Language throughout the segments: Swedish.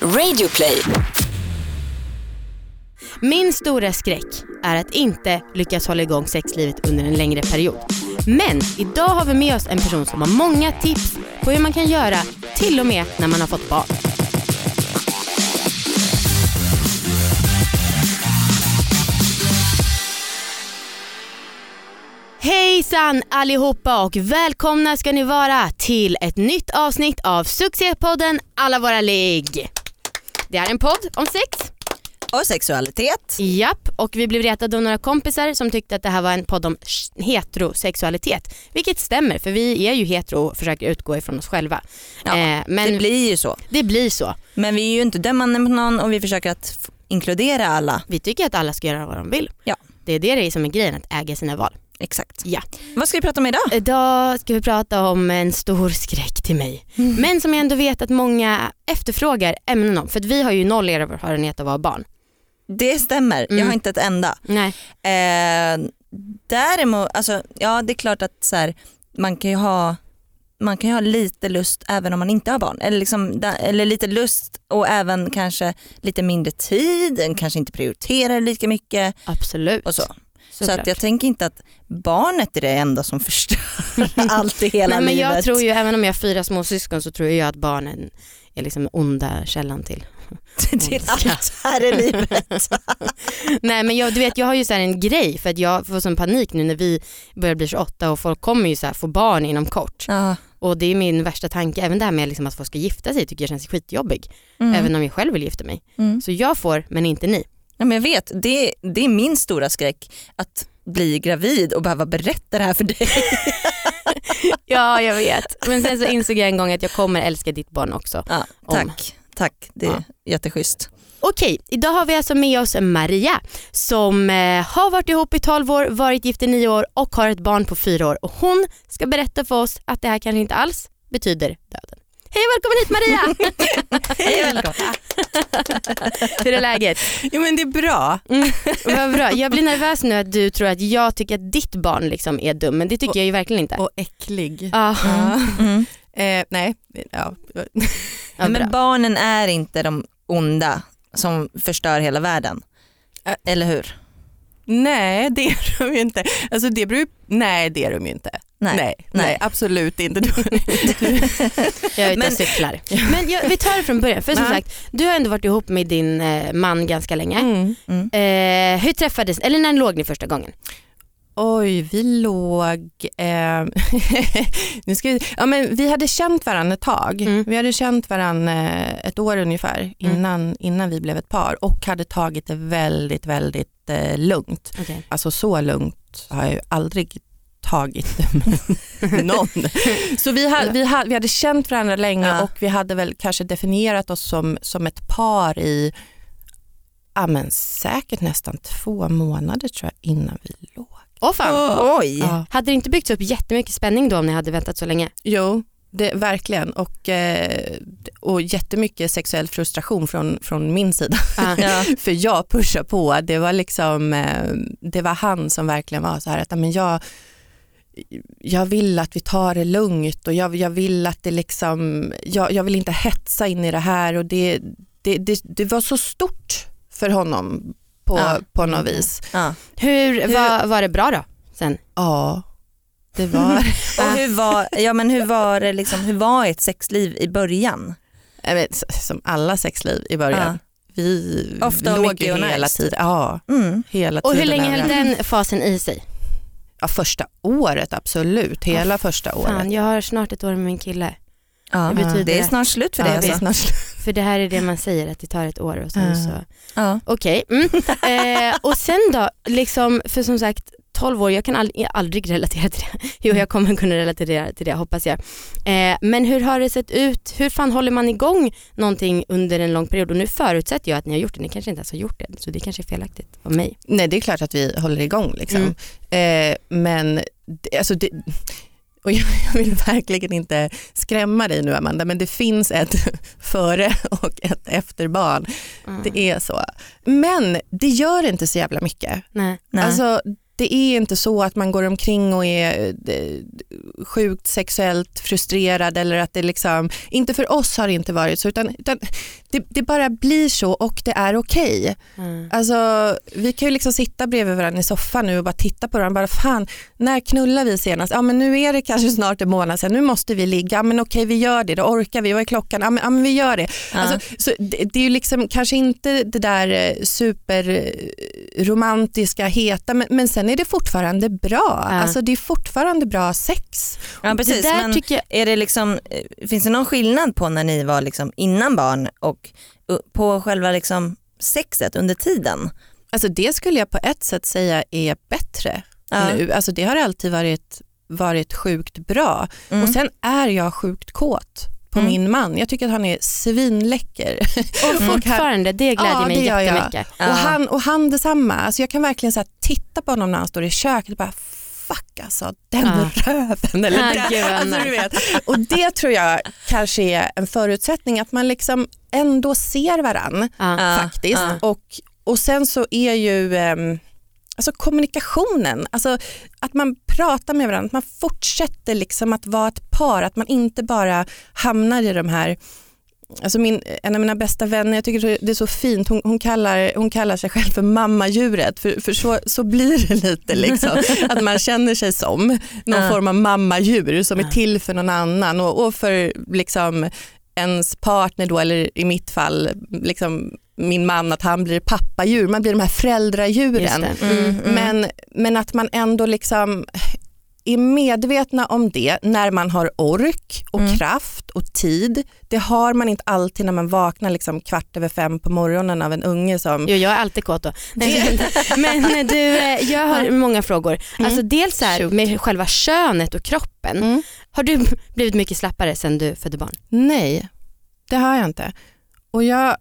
Radioplay. Min stora skräck är att inte lyckas hålla igång sexlivet under en längre period. Men idag har vi med oss en person som har många tips på hur man kan göra till och med när man har fått barn. Hejsan allihopa och välkomna ska ni vara till ett nytt avsnitt av succépodden Alla våra ligg. Det är en podd om sex. Och sexualitet. Japp, och vi blev retade av några kompisar som tyckte att det här var en podd om heterosexualitet. Vilket stämmer för vi är ju hetero och försöker utgå ifrån oss själva. Ja, Eh, men Det blir ju så. det blir så. Men vi är ju inte dömande på någon och vi försöker att inkludera alla. Vi tycker att alla ska göra vad de vill. Ja. Det är det som är grejen, att äga sina val. Exakt. Ja. Vad ska vi prata om idag? Idag ska vi prata om en stor skräck till mig. Men som jag ändå vet att många efterfrågar ämnen om. För vi har ju noll erfarenhet av att vara barn. Det stämmer, jag Mm. har inte ett enda. Nej. Eh, däremot, alltså, ja det är klart att så här, man kan ju ha man kan ju ha lite lust även om man inte har barn. Eller, liksom, eller lite lust och även kanske lite mindre tid, kanske inte prioriterar lika mycket Absolut. och så. Så att jag tänker inte att barnet är det enda som förstör allt i hela Nej, men livet. jag tror ju, även om jag har fyra små syskon så tror jag att barnen är liksom onda källan till. till allt här i livet. Nej men jag, du vet jag har ju så här en grej för att jag får sån panik nu när vi börjar bli 28 och folk kommer ju så få barn inom kort. Ja. Och det är min värsta tanke, även det här med liksom att folk ska gifta sig tycker jag känns skitjobbig. Mm. Även om jag själv vill gifta mig. Mm. Så jag får men inte ni. Ja, men jag vet, det, det är min stora skräck att bli gravid och behöva berätta det här för dig. Ja jag vet. Men sen så insåg jag en gång att jag kommer älska ditt barn också. Ja, Om. tack, tack. det är Ja. jätteschysst. Okej, idag har vi alltså med oss Maria som eh, har varit ihop i 12 år, varit gift i 9 år och har ett barn på 4 år. Och hon ska berätta för oss att det här kanske inte alls betyder döden. Hej och välkommen hit Maria! Hej välkommen. Hur är läget? Jo men det är bra. Mm, vad bra. Jag blir nervös nu att du tror att jag tycker att ditt barn liksom är dum, men det tycker jag ju verkligen inte. Och äcklig. Ja, Ja. Mm. Eh, nej, ja. ja. Men barnen är inte de onda som förstör hela världen. Ä- Eller hur? nej det är de ju inte. Alltså, det beror, nej det är de ju inte. Nej. nej, nej, absolut inte. Du- Jag är ute och Men- cyklar. Men jag, vi tar det från början, för som sagt, du har ändå varit ihop med din eh, man ganska länge. Mm. Mm. Eh, hur träffades, eller när låg ni första gången? Oj, vi låg... Eh, nu ska vi, ja, men vi hade känt varandra ett tag. Mm. Vi hade känt varandra eh, ett år ungefär innan, innan vi blev ett par och hade tagit det väldigt, väldigt eh, lugnt. Okay. Alltså så lugnt har jag ju aldrig tagit någon. Så vi hade, vi, hade, vi hade känt varandra länge Ja. och vi hade väl kanske definierat oss som, som ett par i ja, men säkert nästan två månader tror jag innan vi låg. Åh fan. Oj. Ja. Hade det inte byggts upp jättemycket spänning då om ni hade väntat så länge? Jo, det, verkligen. Och, eh, och jättemycket sexuell frustration från, från min sida. Ja. Ja. För jag pushar på. Det var, liksom, eh, det var han som verkligen var så här att "Ja, men jag, jag vill att vi tar det lugnt och jag, jag vill att det liksom, jag, jag vill inte hetsa in i det här och det, det, det, det var så stort för honom på, Ja. på något vis. Ja. Hur, Hur- Var, var det bra då? Sen? Ja, det var Och hur var, ja, men hur var det liksom, hur var ert sexliv i början? Vet, som alla sexliv i början. Vi Ofta låg ju hela tiden. Ja, Mm. hela Och hur tiden länge höll den fasen i sig? Ja, första året absolut, hela första året. Fan, jag har snart ett år med min kille. Ja. Det betyder Det är snart slut för Ja, det alltså. snart. För det här är det man säger, att det tar ett år och sen Ja. så. Ja. Okej, mm. eh, och sen då, liksom, för som sagt 12 år, jag kan ald- jag aldrig relatera till det. Jo jag kommer kunna relatera till det hoppas jag. Eh, men hur har det sett ut, hur fan håller man igång någonting under en lång period? Och nu förutsätter jag att ni har gjort det, ni kanske inte ens har gjort det, så det kanske är felaktigt av mig. Nej det är klart att vi håller igång liksom. Mm. Eh, men alltså det, och jag, jag vill verkligen inte skrämma dig nu Amanda men det finns ett före och ett efter barn. Mm. Det är så. Men det gör inte så jävla mycket. Nej. Nej. Alltså, det är inte så att man går omkring och är eh, sjukt sexuellt frustrerad eller att det liksom, inte för oss har det inte varit så utan, utan det, det, bara blir så och det är okej. Okay. Mm. Alltså, vi kan ju liksom sitta bredvid varandra i soffan nu och bara titta på varandra. Bara, fan, när knullar vi senast? Ja men nu är det kanske snart en månad sedan, nu måste vi ligga. Ja, men okej vi gör det, då orkar vi, vad är klockan? Ja men, ja, men vi gör det. Ja. Alltså, så det, det, är ju liksom kanske inte det där eh, superromantiska, heta, men, men sen är det fortfarande bra. Ja. Alltså det är fortfarande bra sex. Ja precis, men jag... är det liksom, eh, finns det någon skillnad på när ni var liksom innan barn och på själva liksom sexet under tiden? Alltså det skulle jag på ett sätt säga är bättre ja. nu. Alltså det har alltid varit, varit sjukt bra. Mm. Och sen är jag sjukt kåt på mm. min man. Jag tycker att han är svinläcker. Och fortfarande, det gläder ja, mig det jättemycket. Jag. Och, han, och han detsamma. Alltså jag kan verkligen så titta på honom när han står i köket och bara fuck alltså, den ja. röven. Eller ah, den, alltså, du vet. Och det tror jag kanske är en förutsättning att man liksom ändå ser varann ah. faktiskt. Ah. Och, och sen så är ju um, alltså kommunikationen, alltså att man pratar med varandra, att man fortsätter liksom att vara ett par, att man inte bara hamnar i de här Alltså min, en av mina bästa vänner, jag tycker det är så fint, hon, hon kallar, hon kallar sig själv för mammadjuret, för, för så, så blir det lite. Liksom. Att man känner sig som någon uh. form av mammadjur som uh. är till för någon annan och, och för liksom, ens partner då, eller i mitt fall liksom, min man, att han blir pappadjur, man blir de här föräldradjuren. Mm, mm. Men, men att man ändå liksom är medvetna om det när man har ork och mm. kraft och tid. Det har man inte alltid när man vaknar liksom kvart över fem på morgonen av en unge som... Jo, jag är alltid kåt då. Men du, eh, jag har många frågor. Mm. Alltså dels här, med själva könet och kroppen. Mm. Har du blivit mycket slappare sen du födde barn? Nej, det har jag inte. Och jag,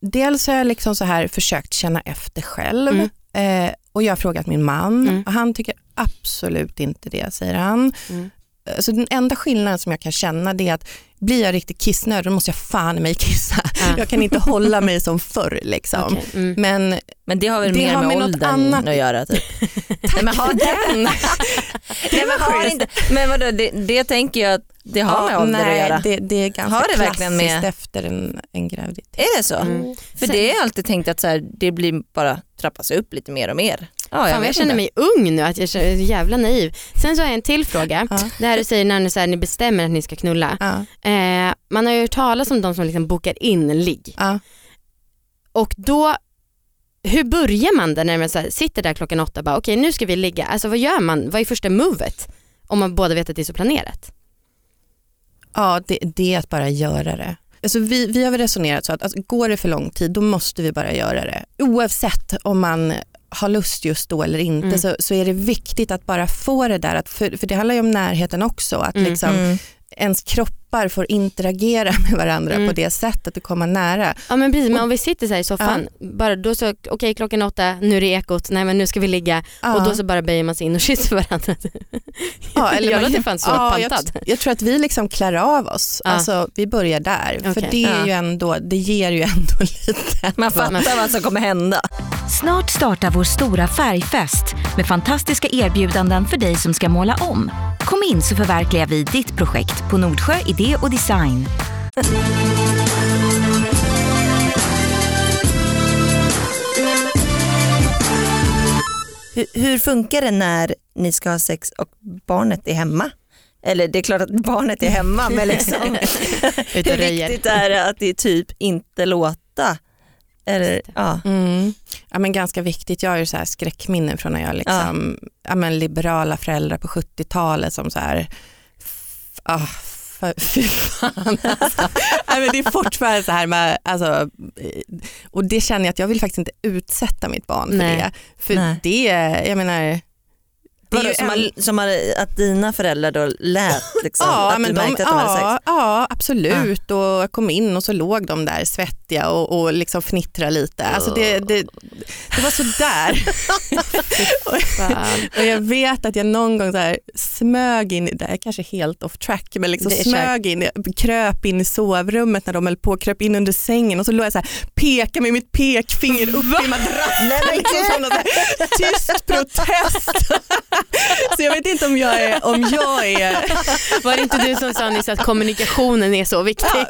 dels har jag liksom så här försökt känna efter själv mm. eh, och jag har frågat min man mm. och han tycker absolut inte det säger han. Mm. Alltså den enda skillnaden som jag kan känna det är att blir jag riktigt kissnödig då måste jag fan mig kissa. Ja. Jag kan inte hålla mig som förr. Liksom. Okay. Mm. Men, men det har väl det mer har med, med åldern annat... att göra? Typ. Nej, men ha den. nej, men, har inte, men vadå, det, det tänker jag att det har ja, med ålder nej, att göra. Det, det är ganska har det klassiskt med... efter en, en graviditet. Är det så? Mm. För Sen... det har jag alltid tänkt att så här, det blir bara trappas upp lite mer och mer. Ja, jag, Fan, jag känner mig ung nu, att jag är jävla naiv. Sen så har jag en till fråga. Ja. Det här du säger när ni, så här, ni bestämmer att ni ska knulla. Ja. Eh, man har ju hört talas om de som liksom bokar in ligg. Ja. Och då, hur börjar man där när man så här, sitter där klockan åtta och bara okej okay, nu ska vi ligga. Alltså vad gör man? Vad är första movet? Om man båda vet att det är så planerat. Ja det, det är att bara göra det. Alltså vi, vi har resonerat så att alltså, går det för lång tid då måste vi bara göra det. Oavsett om man har lust just då eller inte mm. så, så är det viktigt att bara få det där, att för, för det handlar ju om närheten också. Att mm. liksom, mm ens kroppar får interagera med varandra mm. på det sättet och komma nära. Ja men precis, men om vi sitter så här i soffan, ja. bara då så, okej okay, klockan åtta, nu är det ekot, nej men nu ska vi ligga ja. och då så bara böjer man sig in och kysser varandra. Ja, eller jag låter fan så ja, pantad. Jag, jag, tror att vi liksom klär av oss, ja. alltså vi börjar där. Okay. För det, är ju ändå, det ger ju ändå lite. Man fattar vad som kommer hända. Snart startar vår stora färgfest med fantastiska erbjudanden för dig som ska måla om. Kom in så förverkligar vi ditt projekt på Nordsjö Idé och Design. Hur, hur funkar det när ni ska ha sex och barnet är hemma? Eller det är klart att barnet är hemma men liksom, hur viktigt är det att det typ inte låta eller, ja. Mm. ja men ganska viktigt, jag har ju så här skräckminnen från när jag liksom, ja. ja men liberala föräldrar på 70-talet som så här, ah, fy fan alltså. Nej, men det är fortfarande så här med, alltså, och det känner jag att jag vill faktiskt inte utsätta mitt barn för Nej. det. För Nej. det, jag menar, Vadå, ju som, en- har, som har, att dina föräldrar då lät liksom, Ja, att du men de, märkte att de hade sex. ja, ja absolut. Och jag kom in och så låg de där svettiga och, och liksom fnittrade lite. Alltså det, det, det var sådär. Och jag vet att jag någon gång så här smög in, det här är kanske helt off track, men liksom smög in, kröp in i sovrummet när de höll på, kröp in under sängen och så låg jag så här, pekade med mitt pekfinger upp i madrassen. liksom, tyst protest. så jag vet inte om jag är, om jag är Var det inte du som sa nyss att kommunikationen är så viktig? Ja,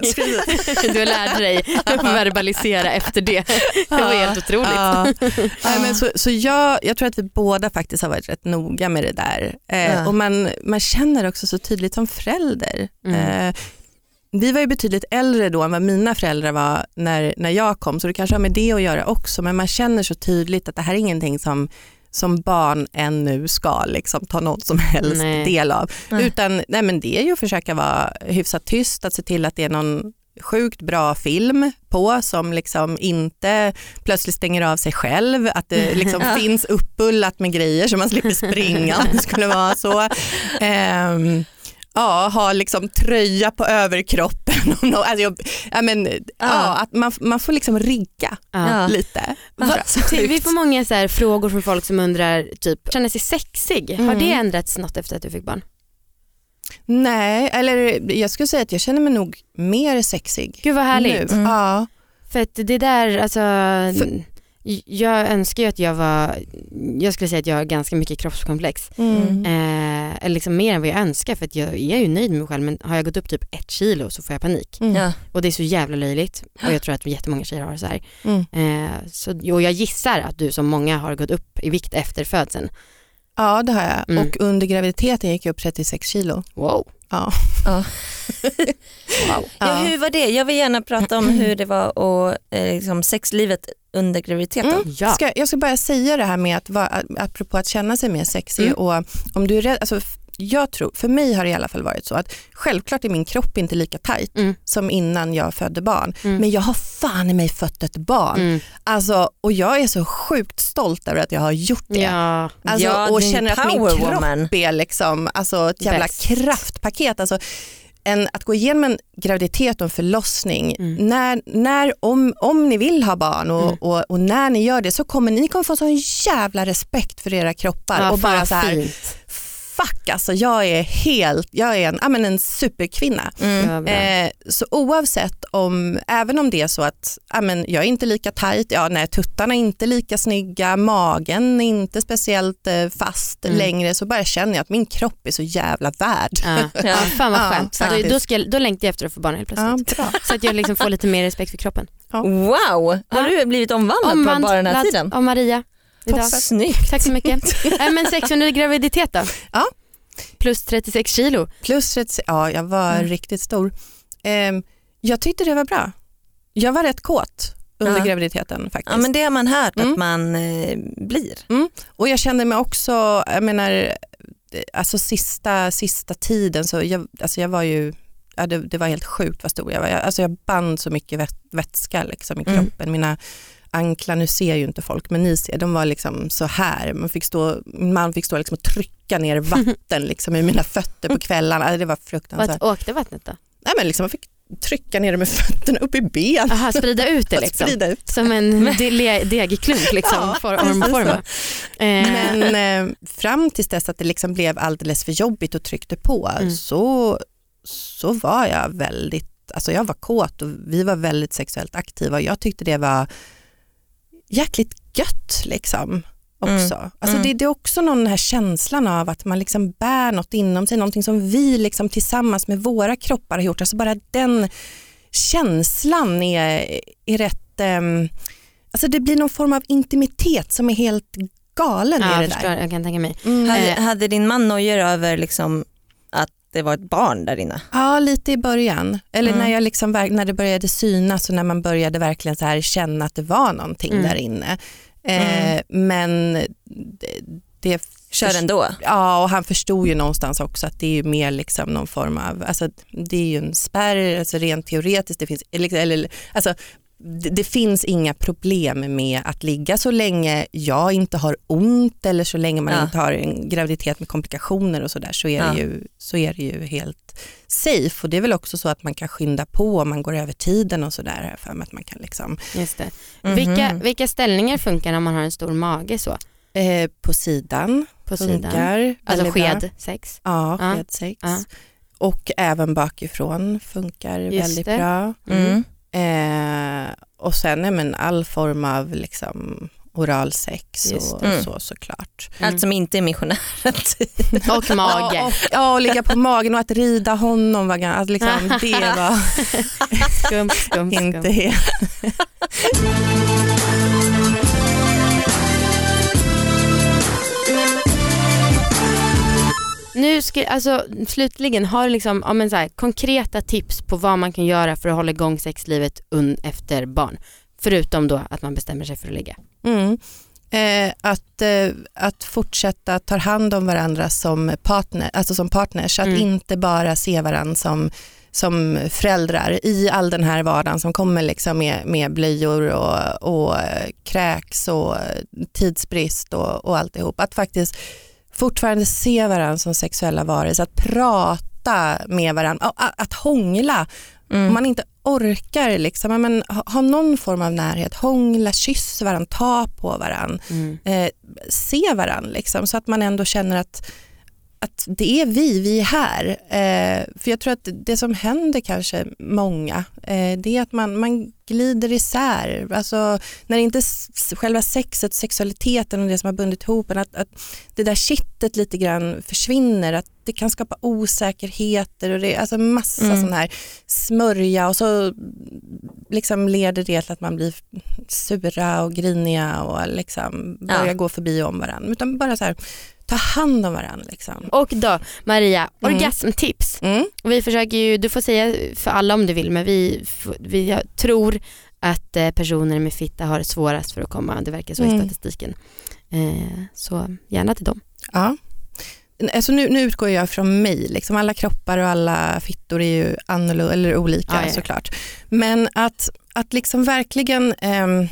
du lärde dig att verbalisera efter det. Det var helt otroligt. Ja. Nej, men så så jag, jag tror att vi båda faktiskt har varit rätt noga med det där. Eh, Ja. Och man, man känner också så tydligt som förälder. Mm. Eh, vi var ju betydligt äldre då än vad mina föräldrar var när, när jag kom, så det kanske har med det att göra också, men man känner så tydligt att det här är ingenting som som barn ännu ska liksom ta någon som helst Nej. del av. Nej. Utan nej men det är ju att försöka vara hyfsat tyst, att se till att det är någon sjukt bra film på som liksom inte plötsligt stänger av sig själv, att det liksom Ja. finns uppbullat med grejer så man slipper springa om det skulle vara så. Ehm, ja, ha liksom tröja på överkroppen. Alltså jag, ja, men, ja, att man, man får liksom rigga Ja. Ja. lite. Va, vi får många så här frågor från folk som undrar, typ, känner sig sexig. Har Mm. det ändrats något efter att du fick barn? Nej, eller jag skulle säga att jag känner mig nog mer sexig Gud vad härligt. nu. Mm. Ja. För att det där, alltså, jag önskar ju att jag var, jag skulle säga att jag har ganska mycket kroppskomplex. Mm. Eh, eller liksom mer än vad jag önskar för att jag är ju nöjd med mig själv men har jag gått upp typ ett kilo så får jag panik. Mm. Ja. Och det är så jävla löjligt och jag tror att jättemånga tjejer har det så här. Mm. Eh, så, och jag gissar att du som många har gått upp i vikt efter födseln. ja, det har jag. Mm. Och under graviditeten gick jag upp 36 kilo. Wow. Ja. Ja. Wow. Ja, hur var det? Jag vill gärna prata om hur det var och eh, liksom sexlivet under graviditeten. Mm. Ja. Ska, jag ska bara säga det här med att vara, apropå att känna sig mer sexig Mm. och om du är rädd, alltså, jag tror, för mig har det i alla fall varit så att självklart är min kropp inte lika tajt Mm. som innan jag födde barn. Mm. Men jag har fan i mig fött ett barn. Mm. Alltså, och jag är så sjukt stolt över att jag har gjort det. Ja. Alltså, Ja, och känner att min kropp woman. är liksom, alltså, ett jävla Bäst. kraftpaket. Alltså, en, att gå igenom en graviditet och en förlossning, Mm. när, när, om, om ni vill ha barn och, Mm. och, och när ni gör det så kommer ni kommer få sån jävla respekt för era kroppar. Ja, och bara så här, fint. Fuck alltså jag är helt, jag är en, ja, men en superkvinna. Mm. Ja. Eh, så oavsett om, även om det är så att ja, men jag är inte lika tajt, ja, nej, tuttarna är inte lika snygga, magen är inte speciellt eh, fast Mm. längre så bara känner jag att min kropp är så jävla värd. Ja. Ja, fan vad Ja, skönt. då, faktiskt. då, ska jag, då längtar jag efter att få barn helt Ja, plötsligt. bra. Så att jag liksom får lite mer respekt för kroppen. Wow, har Ja. du blivit omvandlad på bara den här tiden? av Maria. Idag. Snyggt. Tack så mycket. Nej, men sex under graviditet då? Ja. Plus 36 kilo. Plus 30, ja jag var Mm. riktigt stor. Ehm, jag tyckte det var bra. Jag var rätt kåt under Ja. graviditeten faktiskt. Ja men det har man hört Mm. att man eh, blir. Och jag kände mig också, jag menar, alltså sista, sista tiden så jag, alltså jag var ju, ja, det, det var helt sjukt vad stor jag var. Jag, alltså jag band så mycket vät, vätska liksom i Mm. kroppen. Mina anklar, nu ser ju inte folk men ni ser, de var liksom så här. Man fick stå, min man fick stå liksom och trycka ner vatten liksom i mina fötter på kvällarna. Alltså det var fruktansvärt. Vart åkte vattnet då? Nej, men liksom man fick trycka ner det med fötterna upp i ben. Aha, sprida ut det liksom. Sprida ut. Som en degklump liksom, Ja, precis ormforma. Eh, Men eh, fram tills dess att det liksom blev alldeles för jobbigt och tryckte på Mm. så, så var jag väldigt, alltså jag var kåt och vi var väldigt sexuellt aktiva och jag tyckte det var jäkligt gött liksom också. Mm. Alltså Mm. det, det är också någon den här känslan av att man liksom bär något inom sig, någonting som vi liksom tillsammans med våra kroppar har gjort. Alltså bara den känslan är, är rätt, ehm, alltså det blir någon form av intimitet som är helt galen ja, i jag det förstår, där. jag kan tänka mig. Mm. Hade, Eh. hade din man nojor över liksom det var ett barn där inne? Ja, lite i början. Eller Mm. när, jag liksom, när det började synas och när man började verkligen så här känna att det var någonting Mm. där inne. Eh, Men det, det Kör ändå? Ja, och han förstod ju någonstans också att det är ju mer liksom någon form av, alltså det är ju en spärr, alltså rent teoretiskt, det finns, eller, alltså det, finns inga problem med att ligga så länge jag inte har ont eller så länge man Ja. inte har en graviditet med komplikationer och sådär så, är Ja. det ju, så är det ju helt safe. Och det är väl också så att man kan skynda på om man går över tiden och sådär. För att man kan liksom, Just det. Mhm. Vilka, vilka ställningar funkar när man har en stor mage så? eh, på sidan På sidan? funkar Alltså väldigt bra. sked, sex? Ja, Ja. skedsex. Ja. Och även bakifrån funkar Just väldigt det. bra. Mm. Eh, och sen är men all form av liksom, oralsex Just och, och så såklart. Mm. Allt som inte är missionären. Och mage. Ja, och, ja, och ligga på magen och att rida honom var, att liksom, det var Skum, skum, inte skum. helt... Ska, alltså, slutligen, har du liksom, ja, men så här, konkreta tips på vad man kan göra för att hålla igång sexlivet efter barn? Förutom då att man bestämmer sig för att ligga. Mm. Eh, att, eh, att fortsätta ta hand om varandra som, partner, alltså som partners, att Mm. inte bara se varandra som, som föräldrar i all den här vardagen som kommer liksom med, med blöjor och, och eh, kräks och eh, tidsbrist och, och alltihop. Att faktiskt fortfarande se varandra som sexuella varelser, att prata med varandra, att, hångla. Mm. Om man inte orkar, liksom, men, ha, någon form av närhet, hångla, kyssa varandra, ta på varandra, Mm. eh, se varandra liksom, så att man ändå känner att, att det är vi, vi är här. Eh, för jag tror att det som händer kanske många, eh, det är att man, man glider isär. Alltså, när inte själva sexet, sexualiteten och det som har bundit ihop en, att, att det där kittet lite grann försvinner, att det kan skapa osäkerheter och det, alltså massa Mm. sån här smörja och så liksom leder det till att man blir sura och griniga och liksom börjar Ja. gå förbi om varandra. Utan bara så här, ta hand om varandra. Liksom. Och då Maria, Mm. orgasmtips. Mm. Vi försöker ju, du får säga för alla om du vill, men vi, vi tror att eh, personer med fitta har svårast för att komma, det verkar så i Mm. statistiken. Eh, så gärna till dem. Ja. Alltså nu, nu utgår jag från mig, liksom alla kroppar och alla fittor är ju annorlunda, eller olika Ja, ja. såklart. Men att, att liksom verkligen ehm,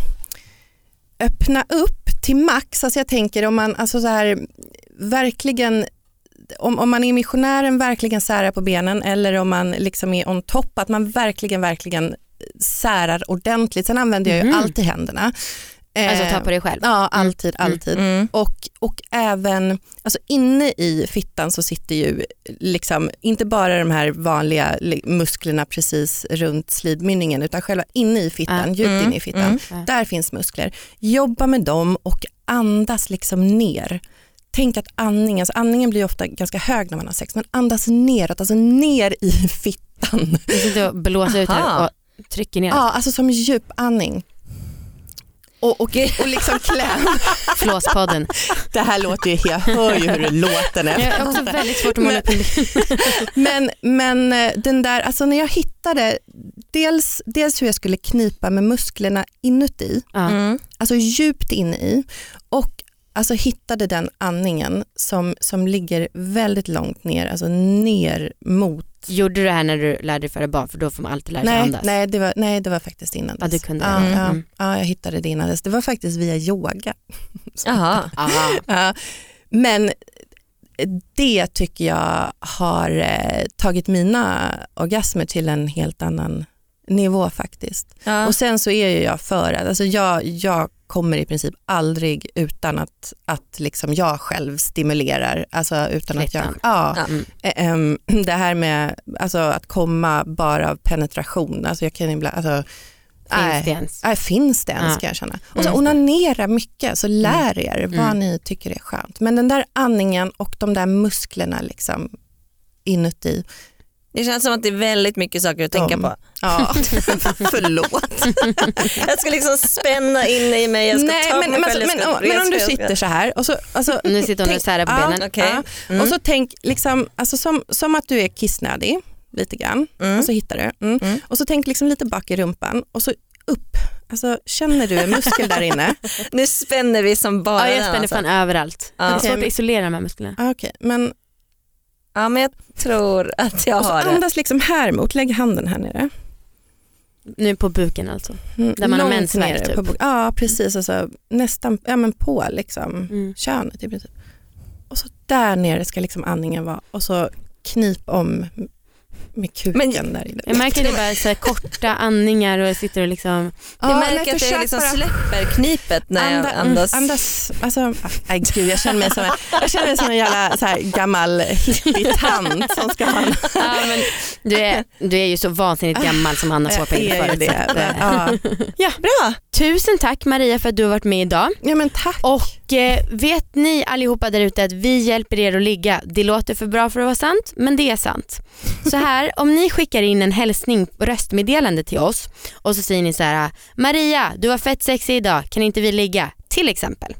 öppna upp till max, alltså jag tänker om man alltså så här, verkligen om, om man är missionären verkligen särar på benen eller om man liksom är on top, att man verkligen, verkligen särar ordentligt. Sen använder jag ju Mhm. alltid händerna. Alltså Eh, ta på dig själv. Ja, alltid, alltid. Mm. Och, och även, alltså inne i fittan så sitter ju liksom, inte bara de här vanliga li- musklerna precis runt slidmynningen utan själva inne i fittan, Ja. djupt Mm, inne i fittan. mm. Ja. Där finns muskler. Jobba med dem och andas liksom ner. Tänk att andningen, alltså andningen blir ofta ganska hög när man har sex, men andas neråt, alltså ner i fittan. Vi sitter och blåser ut här och trycker ner. Ja, alltså som djupandning. Och, och, och liksom kläm. Flåspodden. Det här låter ju, jag hör ju hur det låter. Jag har också väldigt svårt att måla upp. Men, men eh, den där, alltså när jag hittade dels, dels hur jag skulle knipa med musklerna inuti. Mm. alltså djupt inne i och alltså hittade den andningen som, som ligger väldigt långt ner, alltså ner mot Gjorde du det här när du lärde dig föra barn? För då får man alltid lära sig Nej, andas. nej, det var, nej, det var faktiskt innan Ja, dess. du kunde ja, ja, Mm. ja, jag hittade det innan dess. Det var faktiskt via yoga. Jaha. Aha. Ja, men det tycker jag har eh, tagit mina orgasmer till en helt annan nivå faktiskt. Ja. Och sen så är ju jag för att, alltså jag, jag kommer i princip aldrig utan att, att liksom jag själv stimulerar. Alltså utan att jag, ja, Ja. Mm. Eh, ehm, det här med alltså, att komma bara av penetration, alltså jag kan ibland, alltså, Finns nej. det ens? Nej, finns det ens Ja. ska jag känna. Och så Mm. onanera mycket, så lär er vad Mm. ni tycker är skönt. Men den där andningen och de där musklerna liksom inuti. Det känns som att det är väldigt mycket saker att tänka De- på. Ja, förlåt. Jag ska liksom spänna in i mig, jag ska Nej, ta på men, mig men, själv, jag men, ska men, men om du sitter så här och så, alltså, Nu sitter hon och tänk- särar på ja, benen. Okej. Ja. Mm. Och så tänk liksom, alltså som, som att du är kissnödig lite grann Mm. och så hittar du. Mm. Mm. Och så tänk liksom lite bak i rumpan och så upp. Alltså, känner du en muskel där inne? Nu spänner vi som bara Ja, jag spänner alltså. fan överallt. Ja. Det är svårt att isolera de här musklerna. Ah, Okej, men Ja men jag tror att jag och så har det. andas liksom här mot, lägg handen här nere. Nu på buken alltså. Mm, Där man har mensvärk, typ. på buk- Ja precis, alltså, nästan ja, men på liksom, Mm. könet i princip. Och så där nere ska liksom andningen vara och så knip om med kuken Men- där inne. Jag märker det bara så korta andningar och jag sitter och liksom, Jag Ja, märker att jag liksom släpper knipet när jag Anda- andas. Andas, alltså, nej gud jag känner mig som en, jag känner mig som en jävla så här, gammal hippie-tant som ska ha ja, men du, är, du är ju så vansinnigt gammal som Anna jag påpekade förut. så det. att, eh, Ja. Bra! Tusen tack Maria för att du har varit med idag. ja men tack. Och eh, vet ni allihopa där ute att vi hjälper er att ligga. Det låter för bra för att vara sant, men det är sant. Så här, om ni skickar in en hälsning och röstmeddelande till oss och så säger ni så här: Maria, du var fett sexig idag, kan inte vi ligga? Till exempel.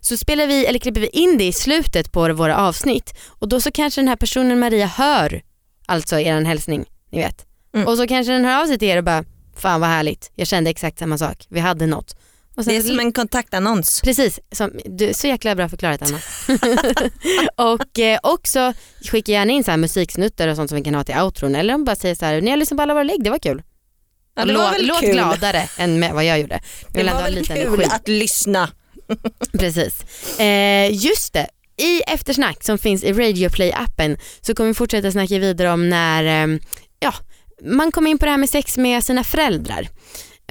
Så spelar vi, eller klipper vi in det i slutet på våra avsnitt och då så kanske den här personen Maria hör alltså er hälsning, ni vet. Mm. Och så kanske den hör av sig till er och bara, fan vad härligt, jag kände exakt samma sak, vi hade något. Och Det är som en kontaktannons. Precis, som, du, är så jäkla bra förklarat Anna. och eh, också skicka gärna in så här musiksnuttar och sånt som vi kan ha till outron eller om bara säger så här, ni har lyssnat på alla våra lägg, det var kul. Ja, det var låt väl låt kul. gladare än med vad jag gjorde. Jag Det vill var väl lite kul energi. att lyssna. Precis. Eh, just det, i eftersnack som finns i Radio Play-appen så kommer vi fortsätta snacka vidare om när eh, ja, man kommer in på det här med sex med sina föräldrar.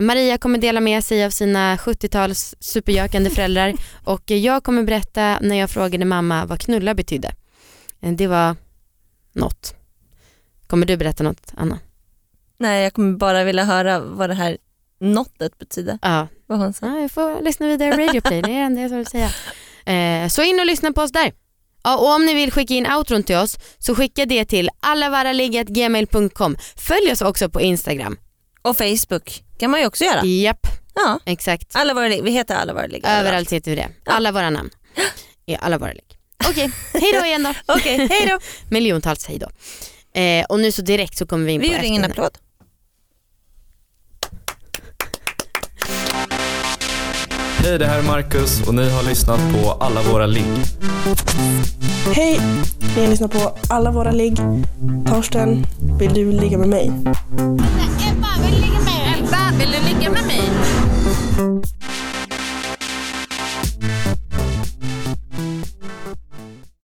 Maria kommer dela med sig av sina 70-tals superjökande föräldrar och jag kommer berätta när jag frågade mamma vad knulla betydde. Eh, Det var något. Kommer du berätta något Anna? Nej jag kommer bara vilja höra vad det här nottet betyder. Ja, Vad hon sa. Ja, jag får lyssna vidare i Radio Play, det är det enda jag vill säga. Eh, så in och lyssna på oss där. Ja, och om ni vill skicka in outron till oss så skicka det till allavaraligg.gmail.com. Följ oss också på Instagram. Och Facebook kan man ju också göra. Japp, Ja. exakt. Alla våra, vi heter alla våra ligg. Överallt heter vi det. Alla våra namn är alla våra ligg. Okej, hej då igen då. Okej, hej då. Miljontals hej då. Eh, och nu så direkt så kommer vi in Vi på gjorde ingen applåd. Hej, det här är Marcus och ni har lyssnat på alla våra ligg. Hej! Ni har lyssnat på alla våra ligg. Torsten, vill du ligga med mig? Ebba, vill du ligga med mig? Ebba, vill du ligga med mig?